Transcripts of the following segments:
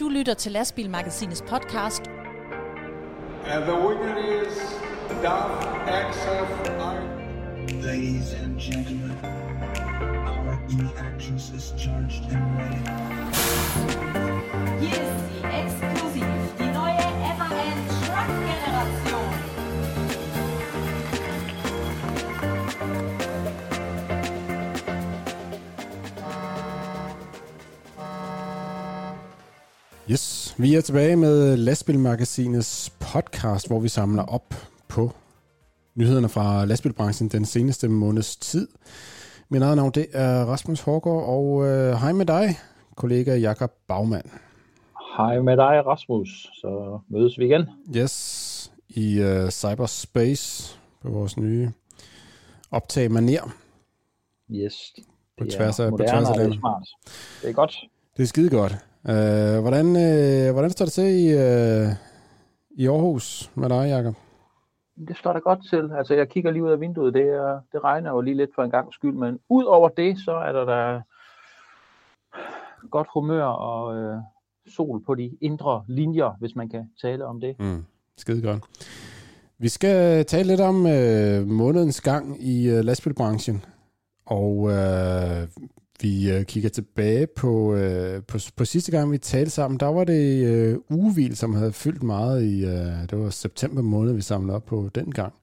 Du lytter til Lastbilmagasinets podcast. And the winner is DAF XF9. Ladies and gentlemen, our E-Actions is charged and ready. Hier ist sie vi er tilbage med Lastbilmagasinets podcast, hvor vi samler op på nyhederne fra lastbilbranchen den seneste måneds tid. Mit eget navn det er Rasmus Hårgaard, og øh, hej med dig, kollega Jakob Bagmand. Hej med dig, Rasmus. Så mødes vi igen. Yes, i øh, cyberspace på vores nye optag maner. Yes. På Det er tværs af- på moderne, tværs af og det er smart. Det er godt. Det er skide godt. Øh, hvordan, øh, hvordan står det til i, øh, i Aarhus med dig, Jakob? Det står der godt til. Altså, jeg kigger lige ud af vinduet. Det, er, det regner jo lige lidt for en gang skyld, men ud over det, så er der da godt humør og øh, sol på de indre linjer, hvis man kan tale om det. Mm, skide godt. Vi skal tale lidt om øh, månedens gang i øh, lastbilbranchen, og øh, vi øh, kigger tilbage på, øh, på, på sidste gang, vi talte sammen. Der var det øh, ugevil, som havde fyldt meget i, øh, det var september måned, vi samlede op på den gang.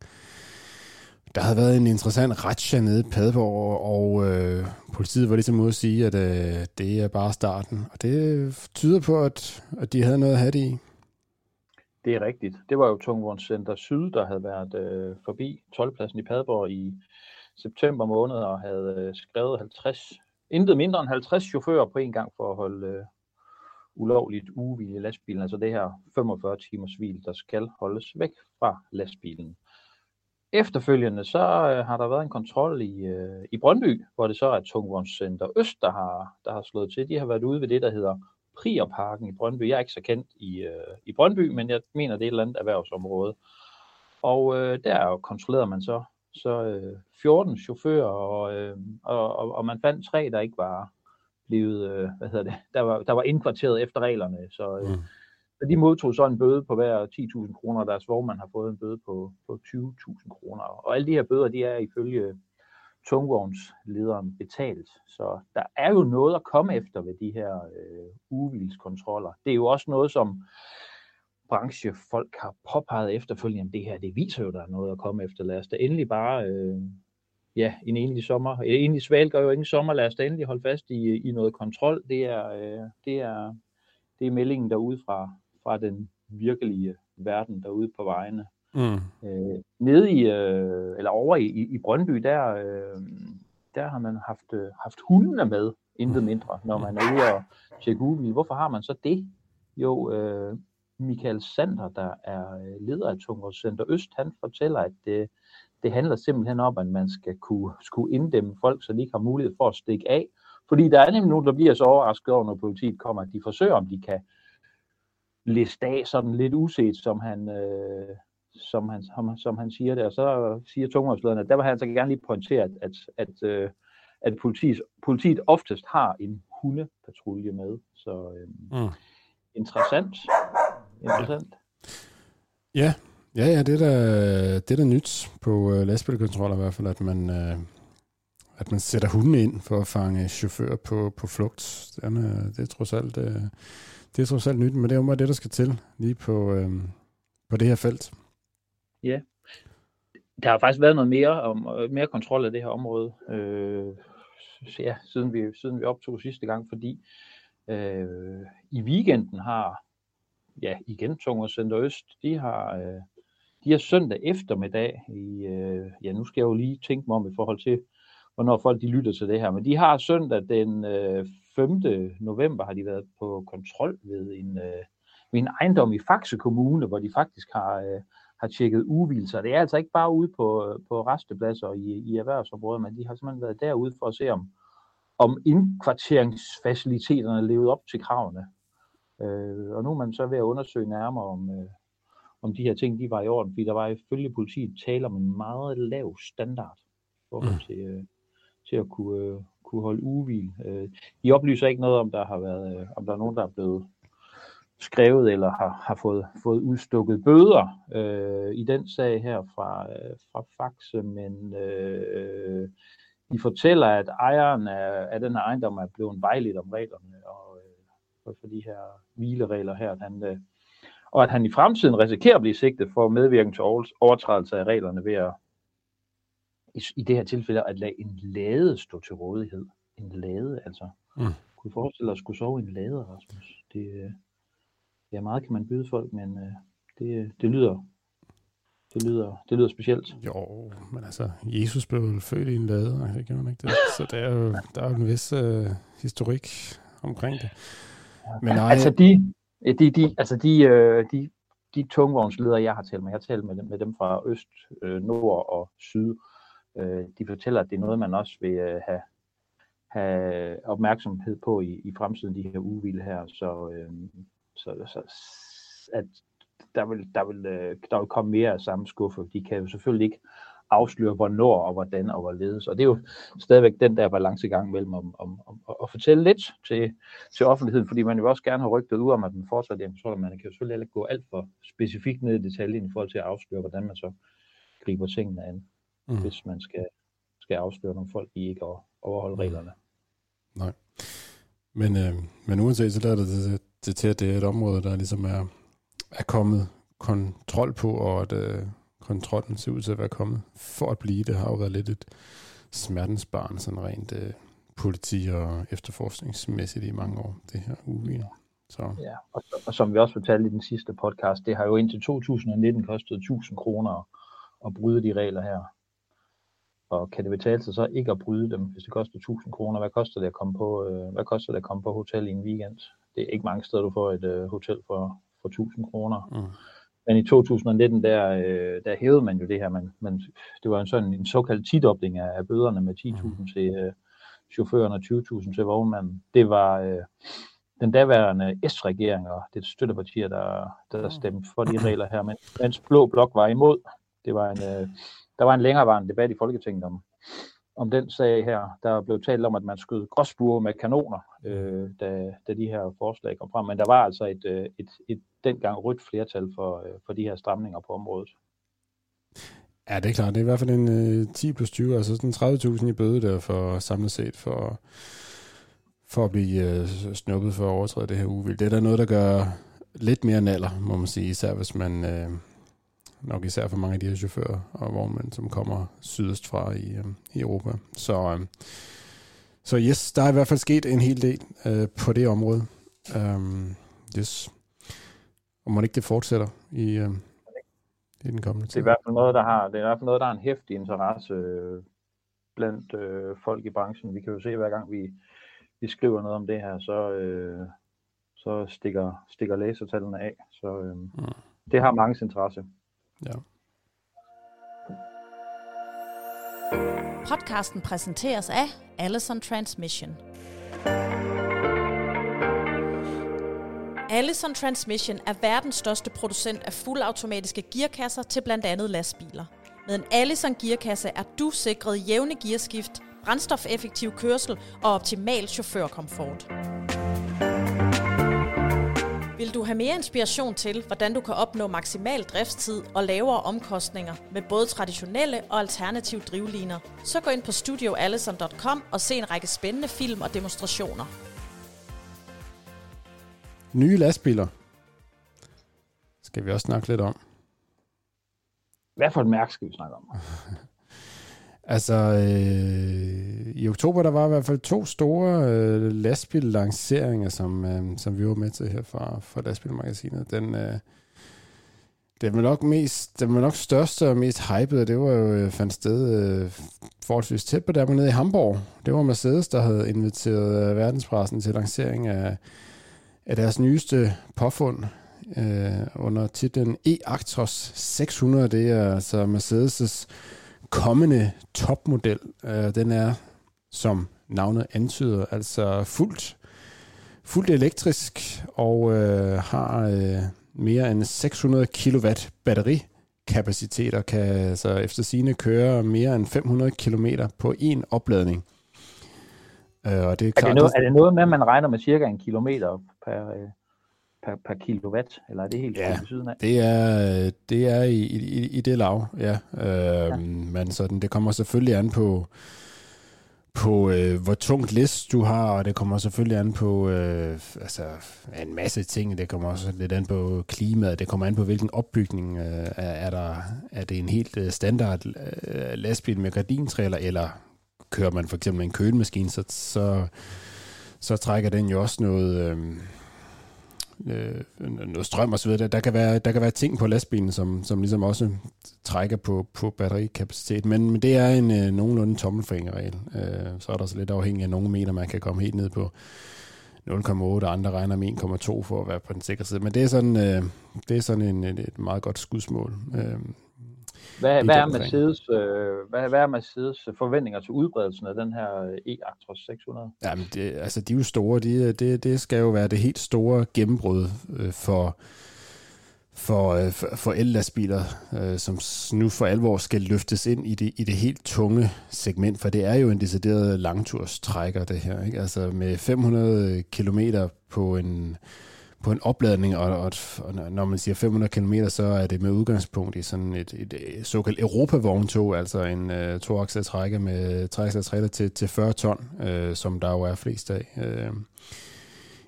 Der havde været en interessant retsja nede i Padborg, og øh, politiet var ligesom ude at sige, at øh, det er bare starten. Og det tyder på, at, at de havde noget at have det i. Det er rigtigt. Det var jo Tungvognscenter Syd, der havde været øh, forbi 12-pladsen i Padborg i september måned og havde øh, skrevet 50, intet mindre end 50 chauffører på en gang for at holde øh, ulovligt ugehvil i lastbilen. Altså det her 45 timers hvil, der skal holdes væk fra lastbilen. Efterfølgende så øh, har der været en kontrol i, øh, i Brøndby, hvor det så er Tungvognscenter Øst, der har, der har slået til. De har været ude ved det, der hedder Prierparken i Brøndby. Jeg er ikke så kendt i, øh, i Brøndby, men jeg mener, det er et eller andet erhvervsområde. Og øh, der kontrollerer man så, så øh, 14 chauffører, og, øh, og, og, og man fandt tre, der ikke var blevet, øh, hvad hedder det, der var, der var indkvarteret efter reglerne. Så, øh, Mm. så de modtog så en bøde på hver 10.000 kroner, og deres vognmand har fået en bøde på, på 20.000 kroner. Og alle de her bøder, de er ifølge tungvognslederen betalt. Så der er jo noget at komme efter ved de her øh, ugevilskontroller. Det er jo også noget, som branchefolk har påpeget efterfølgende, at det her, det viser jo, der er noget at komme efter. Lad os da endelig bare, øh, ja, en enlig sommer, en enlig sval gør jo ingen sommer, lad os da endelig holde fast i, i noget kontrol. Det er, øh, det er, det er meldingen derude fra, fra den virkelige verden derude på vejene. Mm. Øh, nede i, øh, eller over i, i, i Brøndby, der, øh, der har man haft, øh, haft hundene med, intet mindre, når man er ude og tjekke ugehvil. Hvorfor har man så det? Jo, øh, Michael Sander, der er øh, leder af Tungvognscenter Øst, han fortæller, at det, det handler simpelthen om, at man skal kunne, skulle inddæmme folk, så de ikke har mulighed for at stikke af. Fordi der er nemlig nogen, der bliver så overrasket over, når politiet kommer, at de forsøger, om de kan liste af sådan lidt uset, som han, øh, som han, som, som han siger. Og så siger tungvognslederen, at der vil han så gerne lige pointere, at, at, at, øh, at politiet, politiet oftest har en hundepatrulje med. Så øh, Mm. interessant. Interessant. Ja, ja, ja det, er da, det er da nyt på øh, lastbilkontroller i hvert fald, at man, øh, at man sætter hunde ind for at fange chauffører på, på flugt. Den, øh, det, er trods alt, øh, det er trods alt nyt, men det er jo det, der skal til lige på, øh, på det her felt. Der har faktisk været noget mere, om, øh, mere kontrol af det her område, øh, ja, siden, vi, siden vi optog sidste gang, fordi øh, i weekenden har, ja, igen Tungvognscenter Øst, de har, øh, de har søndag eftermiddag i, øh, ja, nu skal jeg jo lige tænke mig om i forhold til, hvornår folk de lytter til det her, men de har søndag den øh, 5. november, har de været på kontrol ved en, øh, ved en ejendom i Faxe Kommune, hvor de faktisk har, øh, har tjekket uvilser. Det er altså ikke bare ude på, øh, på restepladser i, i erhvervsområdet, men de har simpelthen været derude for at se, om, om indkvarteringsfaciliteterne levede op til kravene. Øh, og nu er man så ved at undersøge nærmere, om, øh, om de her ting de var i orden, fordi der var ifølge politiet tale om en meget lav standard i forhold til, øh, til at kunne, øh, kunne holde ugehvil. Øh, de oplyser ikke noget om, der har været, øh, om der er nogen, der er blevet skrevet eller har, har fået, fået udstukket bøder øh, i den sag her fra, øh, fra Faxe, men øh, de fortæller, at ejeren af, af den ejendom er blevet vejledt om reglerne og øh, for, for de her hvileregler her, at han, øh, og at han i fremtiden risikerer at blive sigtet for medvirken til overtrædelse af reglerne ved at i, i det her tilfælde at lade en lade stå til rådighed. En lade, altså. Mm. Kunne forestille dig at skulle sove i en lade, Rasmus? Det, øh, ja, meget kan man byde folk, men øh, det, det lyder det lyder, det lyder specielt. Jo, men altså, Jesus blev vel født i en lade, det gjorde han ikke det. Så der er jo, der er jo en vis øh, historik omkring det. Men nej, altså, de, de, de, altså de, øh, de, de tungvognsledere, jeg har talt med, jeg har talt med dem, med dem fra øst, øh, nord og syd, øh, de fortæller, at det er noget, man også vil øh, have, have opmærksomhed på i, i fremtiden, de her ugevile her. Så, øh, så, så at der vil, der, vil, der vil komme mere af samme skuffe. De kan jo selvfølgelig ikke afsløre, hvornår og hvordan og hvorledes. Og det er jo stadigvæk den der balancegang mellem om, om, om, at fortælle lidt til, til offentligheden, fordi man jo også gerne har rygtet ud om, at den fortsat er så man kan jo selvfølgelig ikke gå alt for specifikt ned i detaljen i forhold til at afsløre, hvordan man så griber tingene an, mm. hvis man skal, skal afsløre nogle folk, i ikke overholde mm. reglerne. Nej. Men, øh, men uanset så lader det, det, det til, at det er et område, der ligesom er, er kommet kontrol på, og at øh, kontrollen ser ud til at være kommet for at blive. Det har jo været lidt et smertensbarn, sådan rent øh, politi- og efterforskningsmæssigt i mange år, det her uge. Så. Ja, og, og som vi også fortalte i den sidste podcast, det har jo indtil 2019 kostet 1000 kroner at bryde de regler her. Og kan det betale sig så ikke at bryde dem, hvis det koster 1000 kroner? Hvad koster det at komme på, øh, hvad koster det at komme på hotel i en weekend? Det er ikke mange steder, du får et øh, hotel for, for 1000 kroner. Mm. Men i 2019, der, øh, der hævede man jo det her. Man, man, det var en sådan en såkaldt tidobling af, af bøderne med 10.000 mm. til øh, chaufføren og 20.000 til vognmanden. Det var øh, den daværende S-regering og det støttepartier, der, der mm. stemte for de regler her, men, mens Blå Blok var imod. Det var en, øh, der var en længerevarende debat i Folketinget om, om den sag her. Der blev talt om, at man skød gråsbuer med kanoner, øh, da, da de her forslag kom frem. Men der var altså et, øh, et, et dengang rødt flertal for, øh, for de her stramninger på området. Ja, det er klart. Det er i hvert fald en øh, 10 plus 20, altså sådan 30.000 i bøde der for samlet set for, for at blive øh, snuppet for at overtræde det her uvild. Det er da noget, der gør lidt mere naller, må man sige, især hvis man, øh, nok især for mange af de her chauffører og vognmænd, som kommer sydøst fra i, øh, i Europa. Så, øh, så yes, der er i hvert fald sket en hel del øh, på det område. Um, yes. Og må ikke det fortsætter i, øh, i den kommende tid. Det er i hvert fald noget, der har, det er i hvert fald noget, der har en hæftig interesse øh, blandt øh, folk i branchen. Vi kan jo se, hver gang vi, vi skriver noget om det her, så, øh, så stikker, stikker læsertallene af. Så øh, mm. det har mange interesse. Ja. Podcasten præsenteres af Allison Transmission. Allison Transmission er verdens største producent af fuldautomatiske gearkasser til blandt andet lastbiler. Med en Allison gearkasse er du sikret jævne gearskift, brændstofeffektiv kørsel og optimal chaufførkomfort. Vil du have mere inspiration til, hvordan du kan opnå maksimal driftstid og lavere omkostninger med både traditionelle og alternative drivliner, så gå ind på studioallison.com og se en række spændende film og demonstrationer. Nye lastbiler skal vi også snakke lidt om. Hvad for et mærke skal vi snakke om? altså, øh, i oktober der var i hvert fald to store øh, lastbillanceringer, som, øh, som vi var med til her fra, fra lastbilmagasinet. Den, øh, den var nok mest, den var nok største og mest hypede, det var jo øh, fandt sted øh, forholdsvis tæt på der nede i Hamburg. Det var Mercedes, der havde inviteret øh, verdenspressen til lancering af af deres nyeste påfund øh, under titlen E-Actros 600. Det er altså Mercedes' kommende topmodel. Øh, den er, som navnet antyder, altså fuldt, fuldt elektrisk og øh, har øh, mere end 600 kW batterikapacitet og kan altså efter sine køre mere end 500 km på en opladning. Øh, og det er, klart, er, det noget, er det noget med, at man regner med cirka en kilometer per, øh, per, per kilowatt, eller er det helt Ja. ved siden af? Det er, det er i, i, i det lav, ja. Øh, ja. Men sådan, det kommer selvfølgelig an på, på øh, hvor tungt læs du har, og det kommer selvfølgelig an på øh, altså, en masse ting. Det kommer også lidt an på klimaet, det kommer an på, hvilken opbygning øh, er, er der. Er det en helt øh, standard øh, lastbil med gardintræler, eller kører man for eksempel en kølemaskine, så, så, så trækker den jo også noget... Øh, øh, noget strøm og så videre. Der kan være, der kan være ting på lastbilen, som, som ligesom også trækker på, på batterikapacitet, men, men det er en øh, nogenlunde tommelfingerregel. Øh, så er der så lidt afhængig af nogle meter, man kan komme helt ned på 0,8, og andre regner med 1,2 for at være på den sikre side. Men det er sådan, øh, det er sådan en, et, et meget godt skudsmål. Øh, hvad, hvad, er. Mercedes, øh, hvad, hvad er Mercedes forventninger til udbredelsen af den her øh, e-Actros 600? Jamen, det, altså, de er jo store. De, det, det skal jo være det helt store gennembrud øh, for, for, øh, for, ellastbiler, øh, som nu for alvor skal løftes ind i det, i det helt tunge segment, for det er jo en decideret langturstrækker, det her. Ikke? Altså med 500 km på en, på en opladning, og, og, og når man siger 500 km, så er det med udgangspunkt i sådan et, et, et såkaldt Europa-vogntog, altså en øh, toaxlet trækker med trækselstrailer til, til 40 ton, øh, som der jo er flest af Øh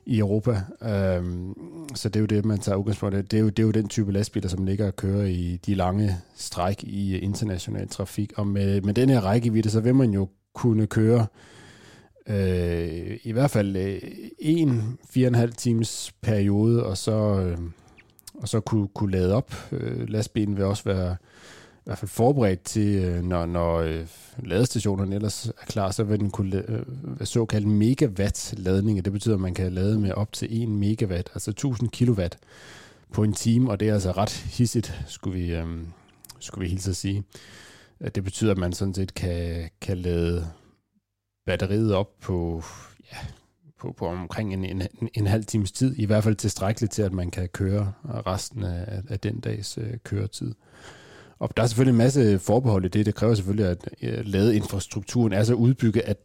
i Europa. Uh, så det er jo det, man tager udgangspunkt i. Det er jo, det er jo den type lastbiler, som ligger og kører i de lange stræk i international trafik. Og med, med den her rækkevidde, så vil man jo kunne køre øh, Øh, i hvert fald øh, en fire og en halv times periode, og så, øh, og så kunne, kunne lade op. Øh, lastbilen vil også være i hvert fald forberedt til, øh, når, når øh, ladestationerne ellers er klar, så vil den kunne la- øh, være såkaldt megawatt ladning. Det betyder, at man kan lade med op til 1 megawatt, altså 1000 kilowatt på en time, og det er altså ret hissigt, skulle vi, øh, skulle vi hilse at sige. Det betyder, at man sådan set kan, kan lade batteriet op på, ja, på, på omkring en, en, en, en halv times tid, i hvert fald tilstrækkeligt til, at man kan køre resten af, af den dags øh, køretid. Og der er selvfølgelig en masse forbehold i det. Det kræver selvfølgelig, at øh, ladeinfrastrukturen er så udbygget, at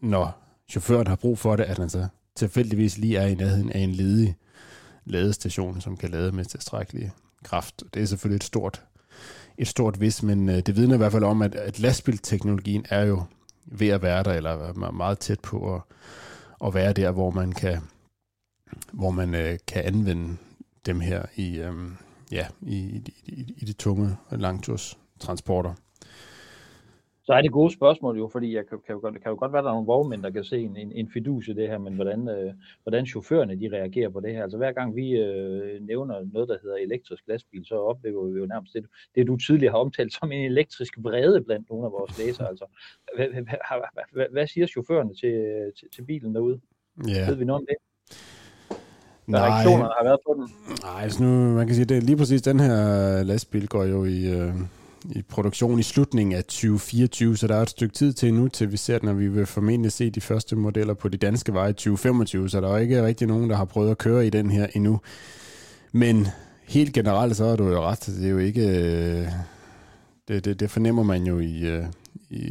når chaufføren har brug for det, at han så tilfældigvis lige er i nærheden af en ledig ladestation, som kan lade med tilstrækkelig kraft. Det er selvfølgelig et stort, et stort vis, men øh, det vidner i hvert fald om, at, at lastbilteknologien er jo ved at være der, eller være meget tæt på at, at være der, hvor man kan, hvor man øh, kan anvende dem her i, øh, ja, i, i, i, i de tunge langturstransporter. Så er det gode spørgsmål jo, fordi jeg kan, kan, jo, godt, kan jo godt være, at der er nogle vognmænd, der kan se en, en, en fidus i det her, men hvordan, øh, hvordan chaufførerne de reagerer på det her. Altså hver gang vi øh, nævner noget, der hedder elektrisk lastbil, så oplever vi jo nærmest det, det du tidligere har omtalt som en elektrisk vrede blandt nogle af vores læsere. Altså, hvad, hvad, hvad, hvad, siger chaufførerne til, til, til bilen derude? Ja. Ved vi noget om det? Hvad reaktionerne har været på den? Nej, altså nu, man kan sige, det er lige præcis den her lastbil går jo i, øh, i produktion i slutningen af 2024, så der er et stykke tid til nu, til vi ser den, og vi vil formentlig se de første modeller på de danske veje i 2025, så der er ikke rigtig nogen, der har prøvet at køre i den her endnu. Men helt generelt, så er du jo ret, det er jo ikke... Øh, det, det, det fornemmer man jo i, øh, i,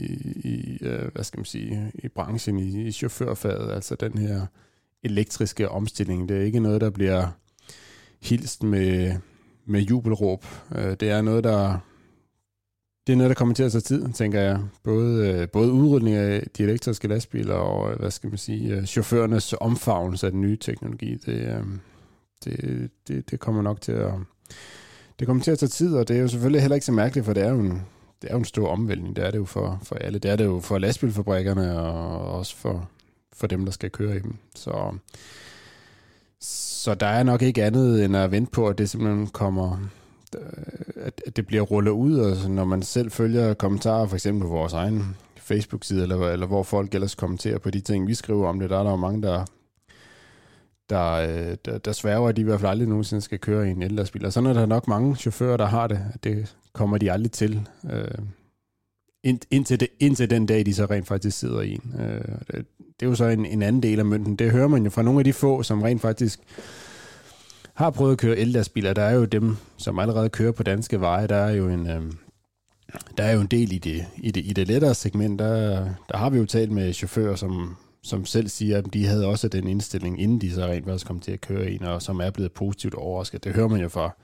i øh, hvad skal man sige, i branchen, i, i chaufførfaget, altså den her elektriske omstilling. Det er ikke noget, der bliver hilst med, med jubelråb. Det er noget, der det er noget, der kommer til at tage tid, tænker jeg. Både, øh, både udrydning af de elektriske lastbiler og, øh, hvad skal man sige, øh, chaufførernes omfavnelse af den nye teknologi. Det, det, det, det kommer nok til at det kommer til at tage tid, og det er jo selvfølgelig heller ikke så mærkeligt, for det er jo en, det er jo en stor omvæltning. Det er det jo for, for alle. Det er det jo for lastbilfabrikkerne og også for, for dem, der skal køre i dem. Så, så der er nok ikke andet end at vente på, at det simpelthen kommer, Øh, at at det bliver rullet ud, og så når man selv følger kommentarer, for eksempel på vores egen Facebook-side, eller, eller hvor folk ellers kommenterer på de ting, vi skriver om det, der er der jo mange, der, der, øh, der, der sværger, at de i hvert fald aldrig nogensinde skal køre i en ellastbil. Og sådan er der nok mange chauffører, der har det. at Det kommer de aldrig til. Øh, ind, indtil, det, indtil den dag, de så rent faktisk sidder i en. Øh, det, det er jo så en, en anden del af mønten. Det hører man jo fra nogle af de få, som rent faktisk har prøvet at køre ellastbiler. Der er jo dem, som allerede kører på danske veje. Der er jo en, øh, der er jo en del i det, i det, i det lettere segment. Der, der har vi jo talt med chauffører, som, som selv siger, at de havde også den indstilling, inden de så rent faktisk kom til at køre en, og som er blevet positivt overrasket. Det hører man jo fra,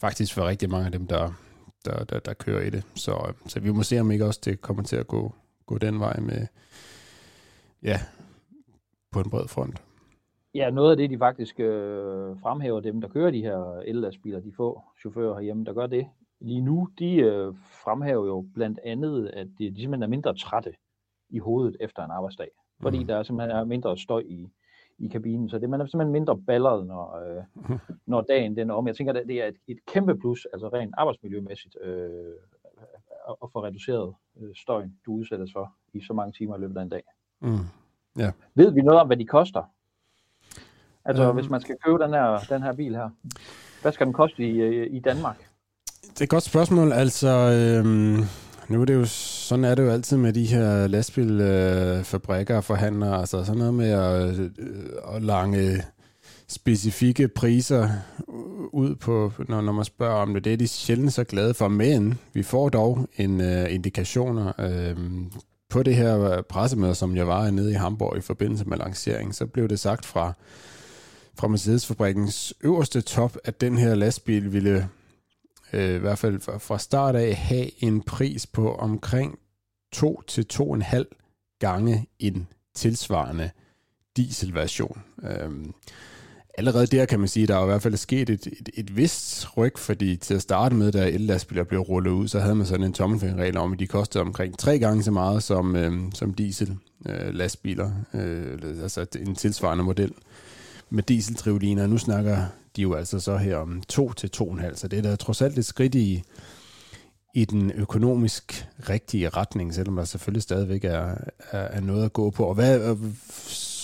faktisk fra rigtig mange af dem, der, der, der, der kører i det. Så, øhm, så vi må se, om ikke også det kommer til at gå, gå den vej med, ja, på en bred front. Ja, noget af det, de faktisk øh, fremhæver, dem der kører de her ellastbiler, de få chauffører herhjemme, der gør det lige nu, de øh, fremhæver jo blandt andet, at de, de simpelthen er mindre trætte i hovedet efter en arbejdsdag. Fordi Mhm. der simpelthen er mindre støj i, i kabinen. Så det, man er simpelthen mindre balleret, når, øh, når dagen den er om. Jeg tænker, at det er et, et kæmpe plus, altså rent arbejdsmiljømæssigt, øh, at, få reduceret øh, støjen, du udsættes for i så mange timer i løbet af en dag. Mm. Ved vi noget om, hvad de koster? Altså, Øhm. hvis man skal købe den her, den her bil her, hvad skal den koste i, øh, i Danmark? Det er et godt spørgsmål. Altså, øhm, nu er det jo, sådan er det jo altid med de her lastbilfabrikker og forhandlere. Altså sådan noget med at, øh, at lange specifikke priser ud på, når, når man spørger om det. Det er de sjældent så glade for. Men vi får dog en uh, indikationer. Øhm, på det her pressemøde, som jeg var nede i Hamburg i forbindelse med lanceringen, så blev det sagt fra, fra Mercedes-fabrikkens øverste top, at den her lastbil ville øh, i hvert fald fra, fra start af have en pris på omkring 2 til 2,5 gange en tilsvarende dieselversion. Øhm, allerede der kan man sige, at der er i hvert fald sket et, et, et vist ryg, fordi til at starte med, da el-lastbiler blev rullet ud, så havde man sådan en tommelfingerregel om, at de kostede omkring tre gange så meget som, øhm, som diesel øh, lastbiler, øh, altså en tilsvarende model med dieseltrivliner. Nu snakker de jo altså så her om 2 til 2,5, så det er da trods alt et skridt i, i den økonomisk rigtige retning, selvom der selvfølgelig stadigvæk er, er, er noget at gå på. Og hvad, øh,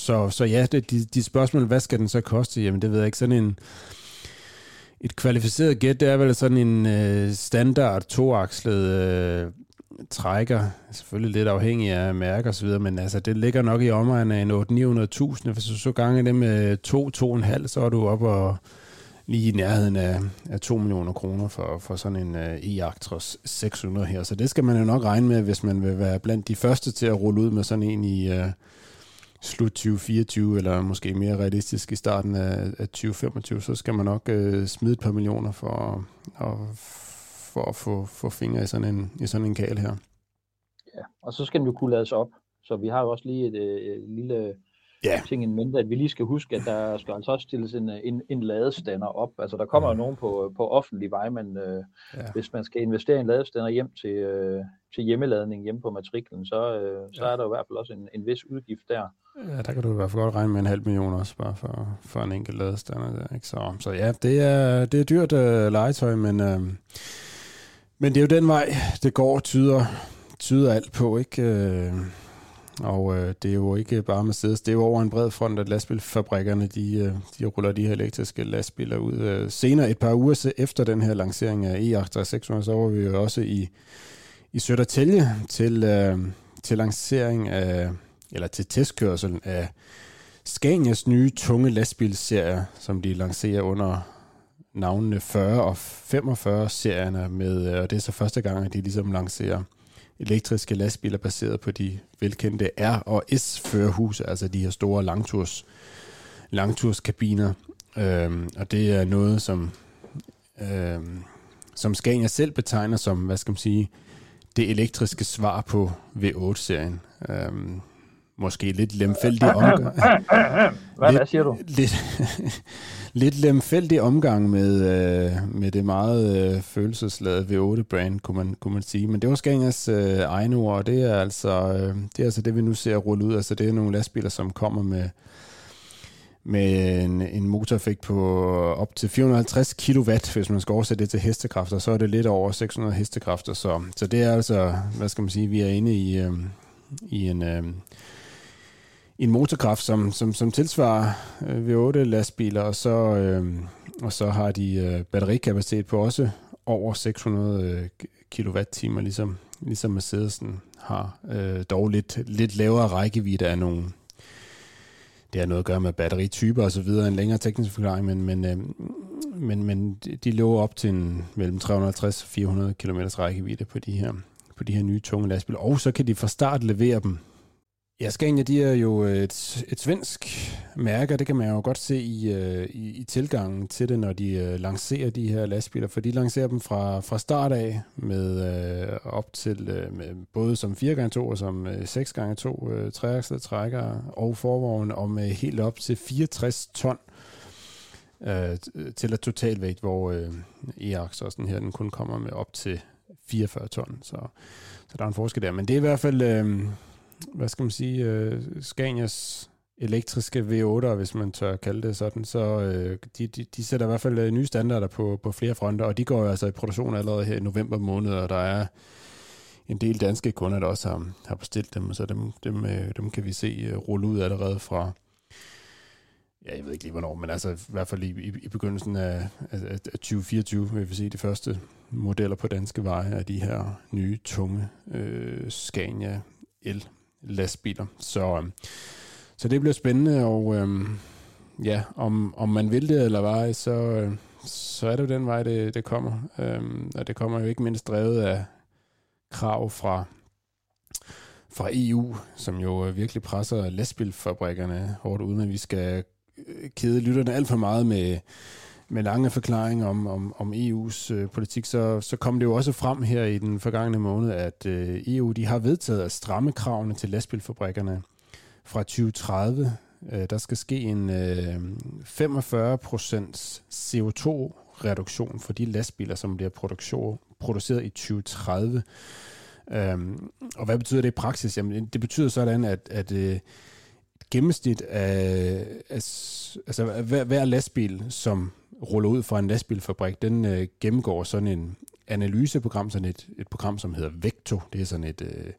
så, så ja, det, de, de spørgsmål, hvad skal den så koste? Jamen det ved jeg ikke. Sådan en, et kvalificeret gæt, det er vel sådan en øh, standard toakslet øh, trækker, selvfølgelig lidt afhængig af mærker og så videre, men altså det ligger nok i omegnen af en 800-900.000. Hvis du så gange det med 2-2,5, så er du oppe og lige i nærheden af, af 2 millioner kroner for, for sådan en uh, e-Actros 600 her. Så det skal man jo nok regne med, hvis man vil være blandt de første til at rulle ud med sådan en i uh, slut 2024, eller måske mere realistisk i starten af, af 2025, så skal man nok uh, smide et par millioner for, at, for at få, få fingre i sådan en, i sådan en kal her. Ja, og så skal den jo kunne lades op. Så vi har jo også lige et, øh, et lille Ja. ting i mente, at vi lige skal huske, at der skal altså også stilles en, en, en ladestander op. Altså der kommer jo nogen på, på offentlig vej, men øh, Ja. ja. hvis man skal investere i en ladestander hjem til, øh, til hjemmeladning hjemme på matriklen, så, øh, så Ja. er der jo i hvert fald også en, en vis udgift der. Ja, der kan du i hvert fald godt regne med en halv million også, bare for, for en enkelt ladestander der, ikke? Så, så ja, det er, det er dyrt uh, legetøj, men, uh, men det er jo den vej, det går, tyder, tyder alt på, ikke? Øh, og øh, det er jo ikke bare Mercedes, det er jo over en bred front, at lastbilfabrikkerne, de, øh, de ruller de her elektriske lastbiler ud. Øh, senere, et par uger efter den her lancering af E8 600, så var vi jo også i, i Sødertælje til, øh, til lancering af eller til testkørselen af Scanias nye tunge lastbilserie, som de lancerer under navnene 40 og 45 serierne med, øh, og det er så første gang, at de ligesom lancerer elektriske lastbiler baseret på de velkendte R- og S-førerhuse, altså de her store langturs, langturskabiner. Øhm, og det er noget, som, øhm, som Scania selv betegner som, hvad skal man sige, det elektriske svar på V8-serien. Øhm, måske lidt lemfældig omgang. Hvad, Lidt- hvad siger du? lidt, lidt lemfældig omgang med, øh, med det meget øh, følelsesladede V8-brand, kunne man, kunne man sige. Men det var Scanias øh, egne ord, og det er, altså, øh, det er altså det, vi nu ser rulle ud. Altså det er nogle lastbiler, som kommer med, med en, en motoreffekt på op til 450 kW, hvis man skal oversætte det til hestekræfter, så er det lidt over 600 hestekræfter. Så, så det er altså, hvad skal man sige, vi er inde i, øh, i en... Øh, en motorkraft, som, som, som tilsvarer øh, V8 lastbiler, og så, øh, og så har de øh, batterikapacitet på også over 600 øh, kWh, ligesom, ligesom Mercedesen har. Øh, dog lidt, lidt lavere rækkevidde af nogle, det har noget at gøre med batterityper og så videre, en længere teknisk forklaring, men, men, øh, men, men de- de lå op til en, mellem 350 og 400 km rækkevidde på de her, på de her nye tunge lastbiler, og så kan de fra start levere dem Ja, Scania, de er jo øh, et, et svensk mærke, og det kan man jo godt se i, øh, i, i tilgangen til det, når de øh, lancerer de her lastbiler, for de lancerer dem fra, fra start af med øh, op til øh, med både som 4x2 og som 6x2 øh, treakslede trækker og forvogn, og med helt op til 64 ton øh, til at totalvægt, hvor øh, E-Ax og sådan her, den kun kommer med op til 44 ton, så, så der er en forskel der. Men det er i hvert fald... Øh, hvad skal man sige, øh, Scanias elektriske V8'er, hvis man tør kalde det sådan, så øh, de, de, de sætter i hvert fald øh, nye standarder på, på flere fronter, og de går jo altså i produktion allerede her i november måned, og der er en del danske kunder, der også har, har bestilt dem, så dem, dem, øh, dem kan vi se øh, rulle ud allerede fra, ja, jeg ved ikke lige hvornår, men altså i hvert fald i, i, i begyndelsen af, af, af 2024 vil vi se de første modeller på danske veje af de her nye, tunge øh, Scania el lastbiler. Så, øhm, så det bliver spændende, og øhm, ja, om, om man vil det eller ej, så, øh, så er det jo den vej, det, det kommer. Øhm, og det kommer jo ikke mindst drevet af krav fra, fra EU, som jo øh, virkelig presser lastbilfabrikkerne hårdt, uden at vi skal øh, kede lytterne alt for meget med, med lange forklaringer om, om, om EU's øh, politik, så, så kom det jo også frem her i den forgangne måned, at øh, EU de har vedtaget at stramme kravene til lastbilfabrikkerne fra 2030. Øh, der skal ske en øh, 45% CO2-reduktion for de lastbiler, som bliver produktion, produceret i 2030. Øhm, og hvad betyder det i praksis? Jamen, det betyder sådan, at, at øh, gennemsnit af, altså hver, hver lastbil, som ruller ud fra en lastbilfabrik, den øh, gennemgår sådan en analyseprogram, sådan et, et program, som hedder Vecto. Det er sådan et, øh,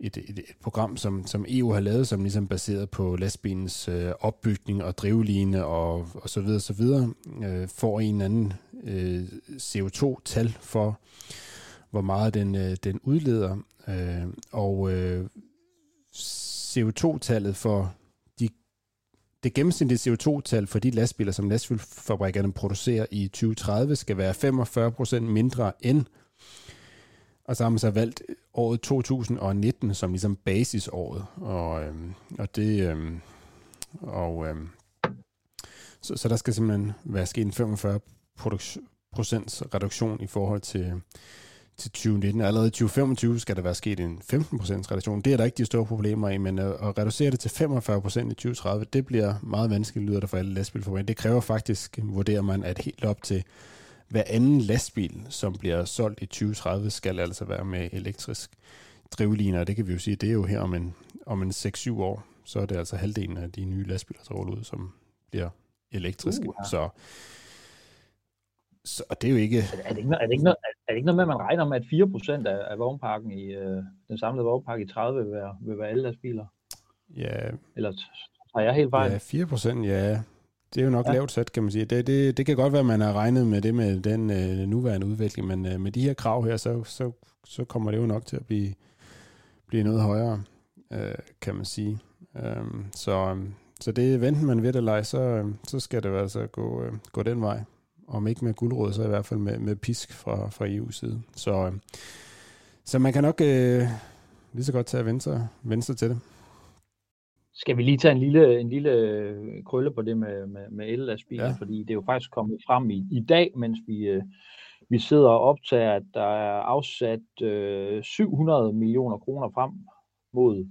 et, et, et program, som, som EU har lavet, som ligesom baseret på lastbilens øh, opbygning og drivline og, og så videre, så videre, øh, får en eller anden øh, CO2-tal for, hvor meget den, øh, den udleder. Øh, og øh, CO2-tallet for det gennemsnitlige CO2-tal for de lastbiler, som lastbilfabrikkerne producerer i 2030, skal være 45% mindre end, og så har man så valgt året 2019 som ligesom basisåret, og, øhm, og det, øhm, og øhm, så, så der skal simpelthen være sket en 45 procents reduktion i forhold til, til 2019. Allerede i 2025 skal der være sket en 15% reduktion. Det er der ikke de store problemer i, men at reducere det til 45% i 2030, det bliver meget vanskeligt, lyder der for alle lastbilfabrikker. Det kræver faktisk, vurderer man, at helt op til hver anden lastbil, som bliver solgt i 2030, skal altså være med elektrisk drivliner. Det kan vi jo sige, det er jo her om en, om en 6-7 år, så er det altså halvdelen af de nye lastbiler, der ruller ud, som bliver elektriske. Uh, ja. Så så og det er jo ikke... Er det ikke, er det ikke, noget, er det ikke noget med, at man regner med, at 4% af, af vognparken i øh, den samlede vognpark i 30 vil være, vil være lastbiler? Ja. Eller har jeg helt fejl? Ja, 4%, ja. Det er jo nok ja. lavt sat, kan man sige. Det, det, det kan godt være, at man har regnet med det med den øh, nuværende udvikling, men øh, med de her krav her, så, så, så kommer det jo nok til at blive, blive noget højere, øh, kan man sige. Øh, så, så det venten man ved det lege, så, så skal det jo altså gå, øh, gå den vej om ikke med guldråd, så i hvert fald med, med pisk fra, fra EU's side. Så, øh, så man kan nok øh, lige så godt tage venstre, venstre til det. Skal vi lige tage en lille, en lille øh, krølle på det med, med, med el-lastbiler, ja. fordi det er jo faktisk kommet frem i, i dag, mens vi, øh, vi sidder og optager, at der er afsat øh, 700 millioner kroner frem mod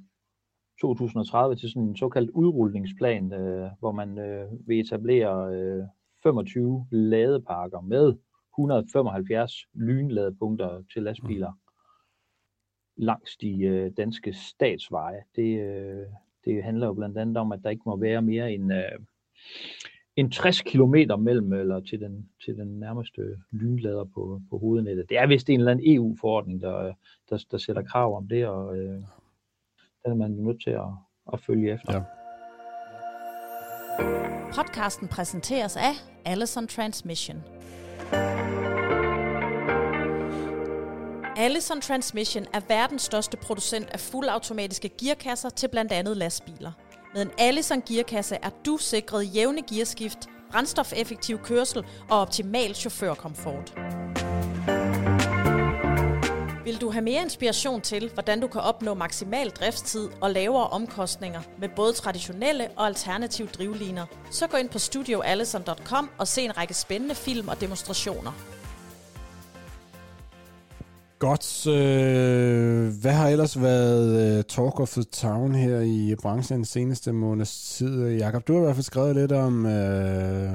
2030 til sådan en såkaldt udrulningsplan, øh, hvor man øh, vil etablere øh, 25 ladeparker med 175 lynladepunkter til lastbiler mm. langs de øh, danske statsveje. Det, øh, det handler jo blandt andet om, at der ikke må være mere end, øh, end 60 km mellem eller til den, til den nærmeste lynlader på, på hovednettet. Det er vist en eller anden EU-forordning, der, der, der sætter krav om det, og øh, den er man nødt til at, at følge efter. Ja. Podcasten præsenteres af Allison Transmission. Allison Transmission er verdens største producent af fuldautomatiske gearkasser til blandt andet lastbiler. Med en Allison gearkasse er du sikret jævne gearskift, brændstofeffektiv kørsel og optimal chaufførkomfort. Vil du have mere inspiration til, hvordan du kan opnå maksimal driftstid og lavere omkostninger med både traditionelle og alternative drivliner, så gå ind på studioallison.com og se en række spændende film og demonstrationer. Godt. Øh, hvad har ellers været øh, talk of the town her i branchen den seneste måneds tid? Jakob, du har i hvert fald skrevet lidt om, øh,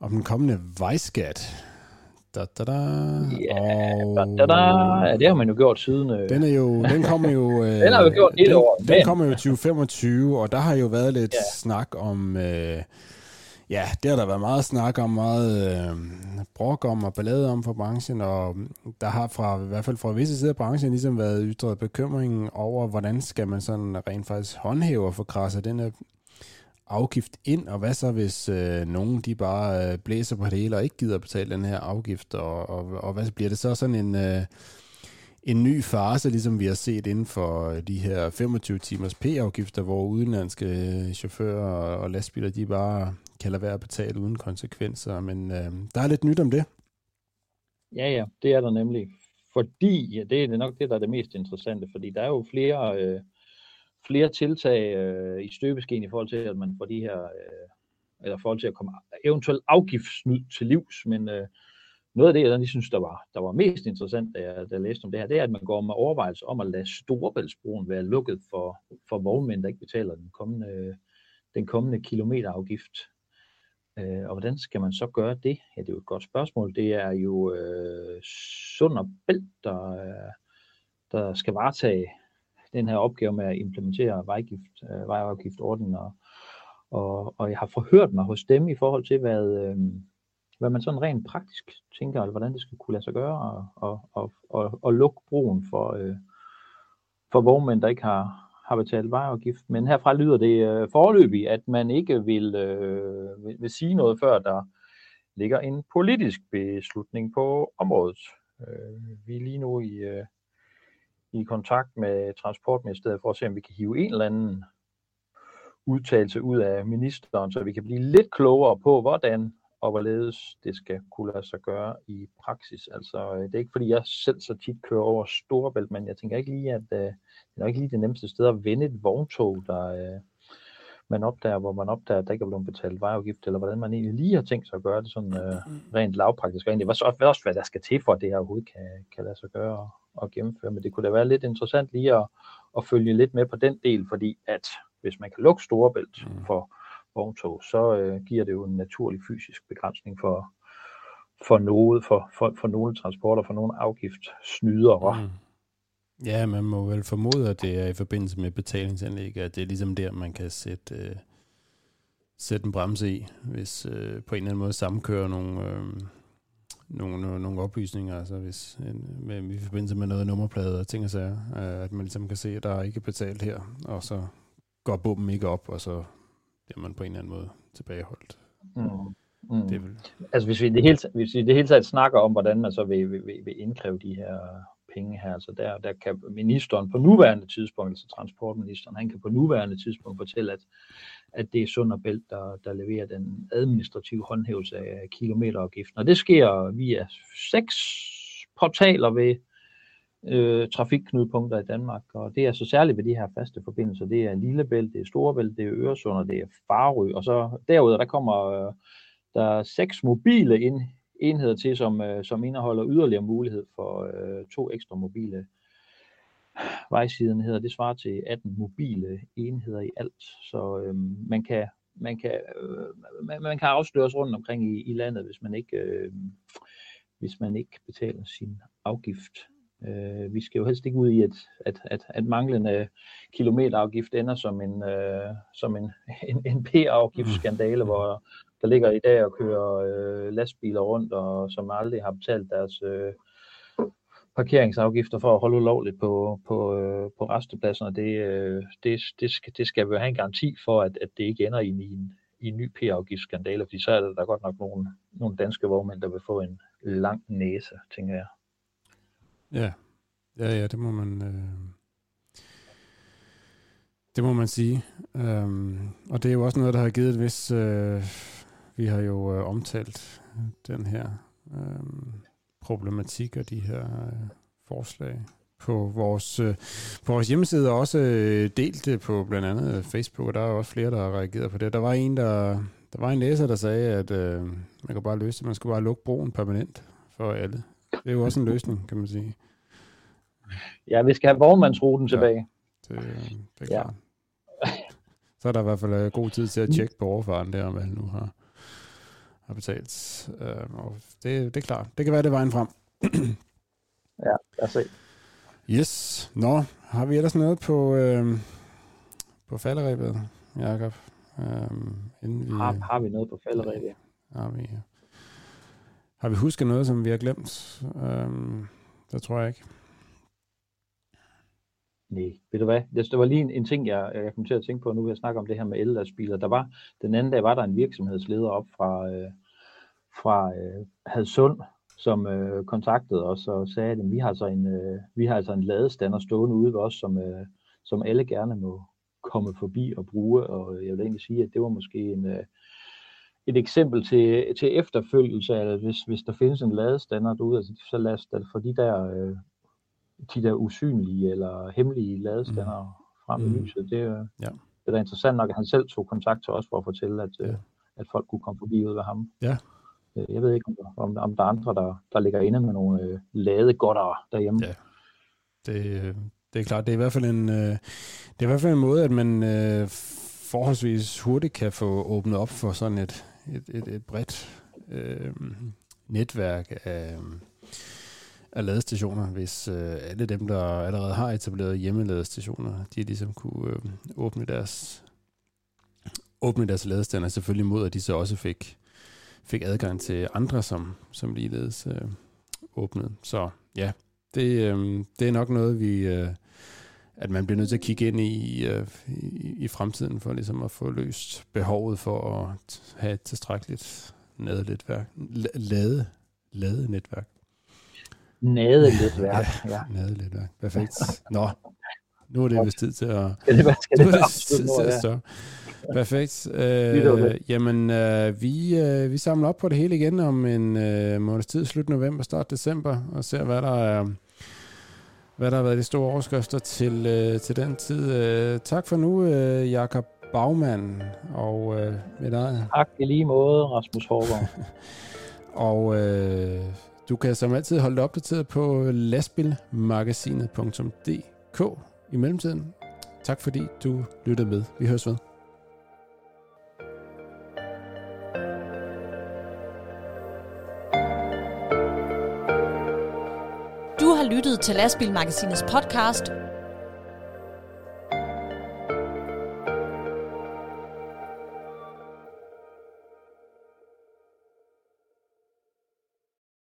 om den kommende vejskat. Da, da, da. Ja, og... da, da, da. ja, det har man jo gjort siden. Øh... Den, er jo, den kommer jo... Øh, den har vi gjort hele den, året. Den kommer jo 2025, og der har jo været lidt ja. snak om... Øh, ja, det har der været meget snak om, meget øh, brok om og ballade om for branchen, og der har fra, i hvert fald fra visse sider af branchen ligesom været ytret bekymring over, hvordan skal man sådan rent faktisk håndhæve og forkrasse den her afgift ind, og hvad så, hvis øh, nogen de bare øh, blæser på det hele og ikke gider betale den her afgift, og, og, og hvad bliver det så sådan en, øh, en ny fase, ligesom vi har set inden for øh, de her 25 timers P-afgifter, hvor udenlandske øh, chauffører og, og lastbiler, de bare kan lade være at betale uden konsekvenser, men øh, der er lidt nyt om det. Ja, ja, det er der nemlig. Fordi, ja, det er nok det, der er det mest interessante, fordi der er jo flere øh, flere tiltag øh, i støbeskeen i forhold til, at man får de her, øh, eller i forhold til at komme eventuelt afgiftssnyd til livs, men øh, noget af det, jeg lige synes, der var, der var mest interessant, da jeg, da jeg læste om det her, det er, at man går med overvejelse om at lade Storebæltsbroen være lukket for, for vognmænd, der ikke betaler den kommende, den kommende kilometerafgift. Øh, og hvordan skal man så gøre det? Ja, det er jo et godt spørgsmål. Det er jo øh, Sund og Bælt, der, der skal varetage den her opgave med at implementere vejgift, øh, vejafgiftordningen, og, og, og jeg har forhørt mig hos dem i forhold til, hvad, øh, hvad man sådan rent praktisk tænker, eller hvordan det skal kunne lade sig gøre, og, og, og, og, og lukke broen for, øh, for vognmænd, der ikke har, har betalt vejafgift. Men herfra lyder det øh, forløbig, at man ikke vil, øh, vil, vil sige noget, før der ligger en politisk beslutning på området. Øh, vi er lige nu i, øh, i kontakt med Transportministeriet for at se, om vi kan hive en eller anden udtalelse ud af ministeren, så vi kan blive lidt klogere på, hvordan og hvorledes det skal kunne lade sig gøre i praksis. Altså, øh, det er ikke fordi, jeg selv så tit kører over Storebælt, men jeg tænker ikke lige, at uh, det er ikke lige det nemmeste sted at vende et vogntog, der uh, man opdager, hvor man opdager, at der ikke er blevet betalt vejafgift, eller hvordan man egentlig lige har tænkt sig at gøre det sådan uh, rent lavpraktisk. Og egentlig også, også, hvad der skal til for, at det her overhovedet kan, kan lade sig gøre at gennemføre, men det kunne da være lidt interessant lige at, at følge lidt med på den del, fordi at hvis man kan lukke Storebælt mm. for vogntog, så øh, giver det jo en naturlig fysisk begrænsning for, for noget, for, for, for nogle transporter, for nogle afgiftssnydere. Mm. Ja, man må vel formode, at det er i forbindelse med betalingsanlæg, at det er ligesom der, man kan sætte, øh, sætte en bremse i, hvis øh, på en eller anden måde sammenkører nogle, øh, nogle, nogle oplysninger, altså hvis en, med, i forbindelse med noget nummerplade og ting og sager, øh, at man ligesom kan se, at der er ikke betalt her, og så går bomben ikke op, og så bliver man på en eller anden måde tilbageholdt. Mm. Mm. Det vil... Altså hvis vi, det hele, hvis vi det hele taget snakker om, hvordan man så vil, vil, vil indkræve de her penge her, så der, der kan ministeren på nuværende tidspunkt, altså transportministeren, han kan på nuværende tidspunkt fortælle, at at det er Sund og Bælt, der, der leverer den administrative håndhævelse af kilometerafgiften. Og det sker via seks portaler ved øh, trafikknudpunkter i Danmark. Og det er så særligt ved de her faste forbindelser. Det er Lillebælt, det er Storebælt, det er Øresund og det er Farø. Og så derudover, der kommer øh, der er seks mobile ind, enheder til, som, øh, som indeholder yderligere mulighed for øh, to ekstra mobile vejsiden hedder, det svarer til 18 mobile enheder i alt. Så øh, man kan man kan, øh, man, man kan afsløres rundt omkring i, i landet, hvis man ikke øh, hvis man ikke betaler sin afgift. Øh, vi skal jo helst ikke ud i, at, at, at, at manglende kilometerafgift ender som en, øh, som en, en, en P-afgiftsskandale, hvor der ligger i dag og kører øh, lastbiler rundt, og som aldrig har betalt deres øh, parkeringsafgifter for at holde ulovligt på, på, øh, på restepladserne, det, øh, det, det, skal, det skal vi have en garanti for, at, at det ikke ender i en, i en ny P-afgiftsskandale, fordi så er der, der godt nok nogle, nogle danske vognmænd, der vil få en lang næse, tænker jeg. Ja, ja, ja det må man... Øh... Det må man sige. Øhm, og det er jo også noget, der har givet et vis... Øh, vi har jo øh, omtalt den her øh, problematik og de her øh, forslag på vores, øh, på vores hjemmeside, og også øh, delt det på blandt andet Facebook, og der er også flere, der har reageret på det. Der var en, der, der var en læser, der sagde, at øh, man kan bare løse det, man skal bare lukke broen permanent for alle. Det er jo også en løsning, kan man sige. Ja, vi skal have vognmandsruten Ja. tilbage. Det, det er Ja. klart. Så er der i hvert fald øh, god tid til at tjekke på overfaren der, om alle nu har, har betalt. Øh, og det, det er klart. Det kan være, det er vejen frem. Ja, lad os se. Yes. Nå, har vi ellers noget på, øh, på falderæbet, Jacob? Øh, inden vi, Har, har vi noget på falderæbet? har, vi, har vi husket noget, som vi har glemt? Øh, det tror jeg ikke. Nej, ved du hvad? Det, der var lige en, en ting, jeg, jeg kom til at tænke på, nu vil jeg snakke om det her med ellastbiler. Der var, den anden dag var der en virksomhedsleder op fra, øh, fra øh, Hadsund, som øh, kontaktede os og sagde, at vi har, så en, øh, vi har altså en ladestander stående ude ved os, som, øh, som alle gerne må komme forbi og bruge. Og jeg vil egentlig sige, at det var måske en, øh, et eksempel til, til efterfølgelse, at hvis, hvis der findes en ladestander derude, altså, så lad os da de der øh, de der usynlige eller hemmelige ladestander mm. frem i Mm. lyset. Det, er- Ja. det er da interessant nok, at han selv tog kontakt til os for at fortælle, at, Ja. ja. at folk kunne komme forbi ud ved ham. Ja. Øh, Jeg ved ikke, om, om, om der er andre, der, der ligger inde med nogle øh, ladegodtere derhjemme. Ja. Det, øh, det er klart, det er i hvert fald en, øh, det er i hvert fald en måde, at man øh, forholdsvis hurtigt kan få åbnet op for sådan et, et, et, et bredt øh, netværk af, af ladestationer, hvis øh, alle dem, der allerede har etableret hjemmeladestationer, de ligesom kunne øh, åbne deres åbne deres ladestander, selvfølgelig mod, at de så også fik, fik adgang til andre, som, som ligeledes øh, åbnede. Så ja, det, øh, det er nok noget, vi, øh, at man bliver nødt til at kigge ind i, øh, i, i fremtiden, for ligesom at få løst behovet for at have et tilstrækkeligt ladenetværk. Lade, Lade, netværk. Nade lidt værk. Ja. Ladenetværk. Perfekt. Nå, nu er det vist tid til at, Skal det skal nu det er det tid til at stoppe. Perfekt. Øh, jamen, øh, vi, øh, vi samler op på det hele igen om en øh, måneds tid, slut november, start december, og ser, hvad der er, hvad der har været de store overskrifter til, øh, til den tid. Øh, tak for nu, øh, Jakob Bagmann, og øh, mit eget. Tak i lige måde, Rasmus Hårgaard. Og øh, du kan som altid holde dig opdateret på lastbilmagasinet.dk i mellemtiden. Tak fordi du lyttede med. Vi høres ved. Du har lyttet til Lastbilmagasinets podcast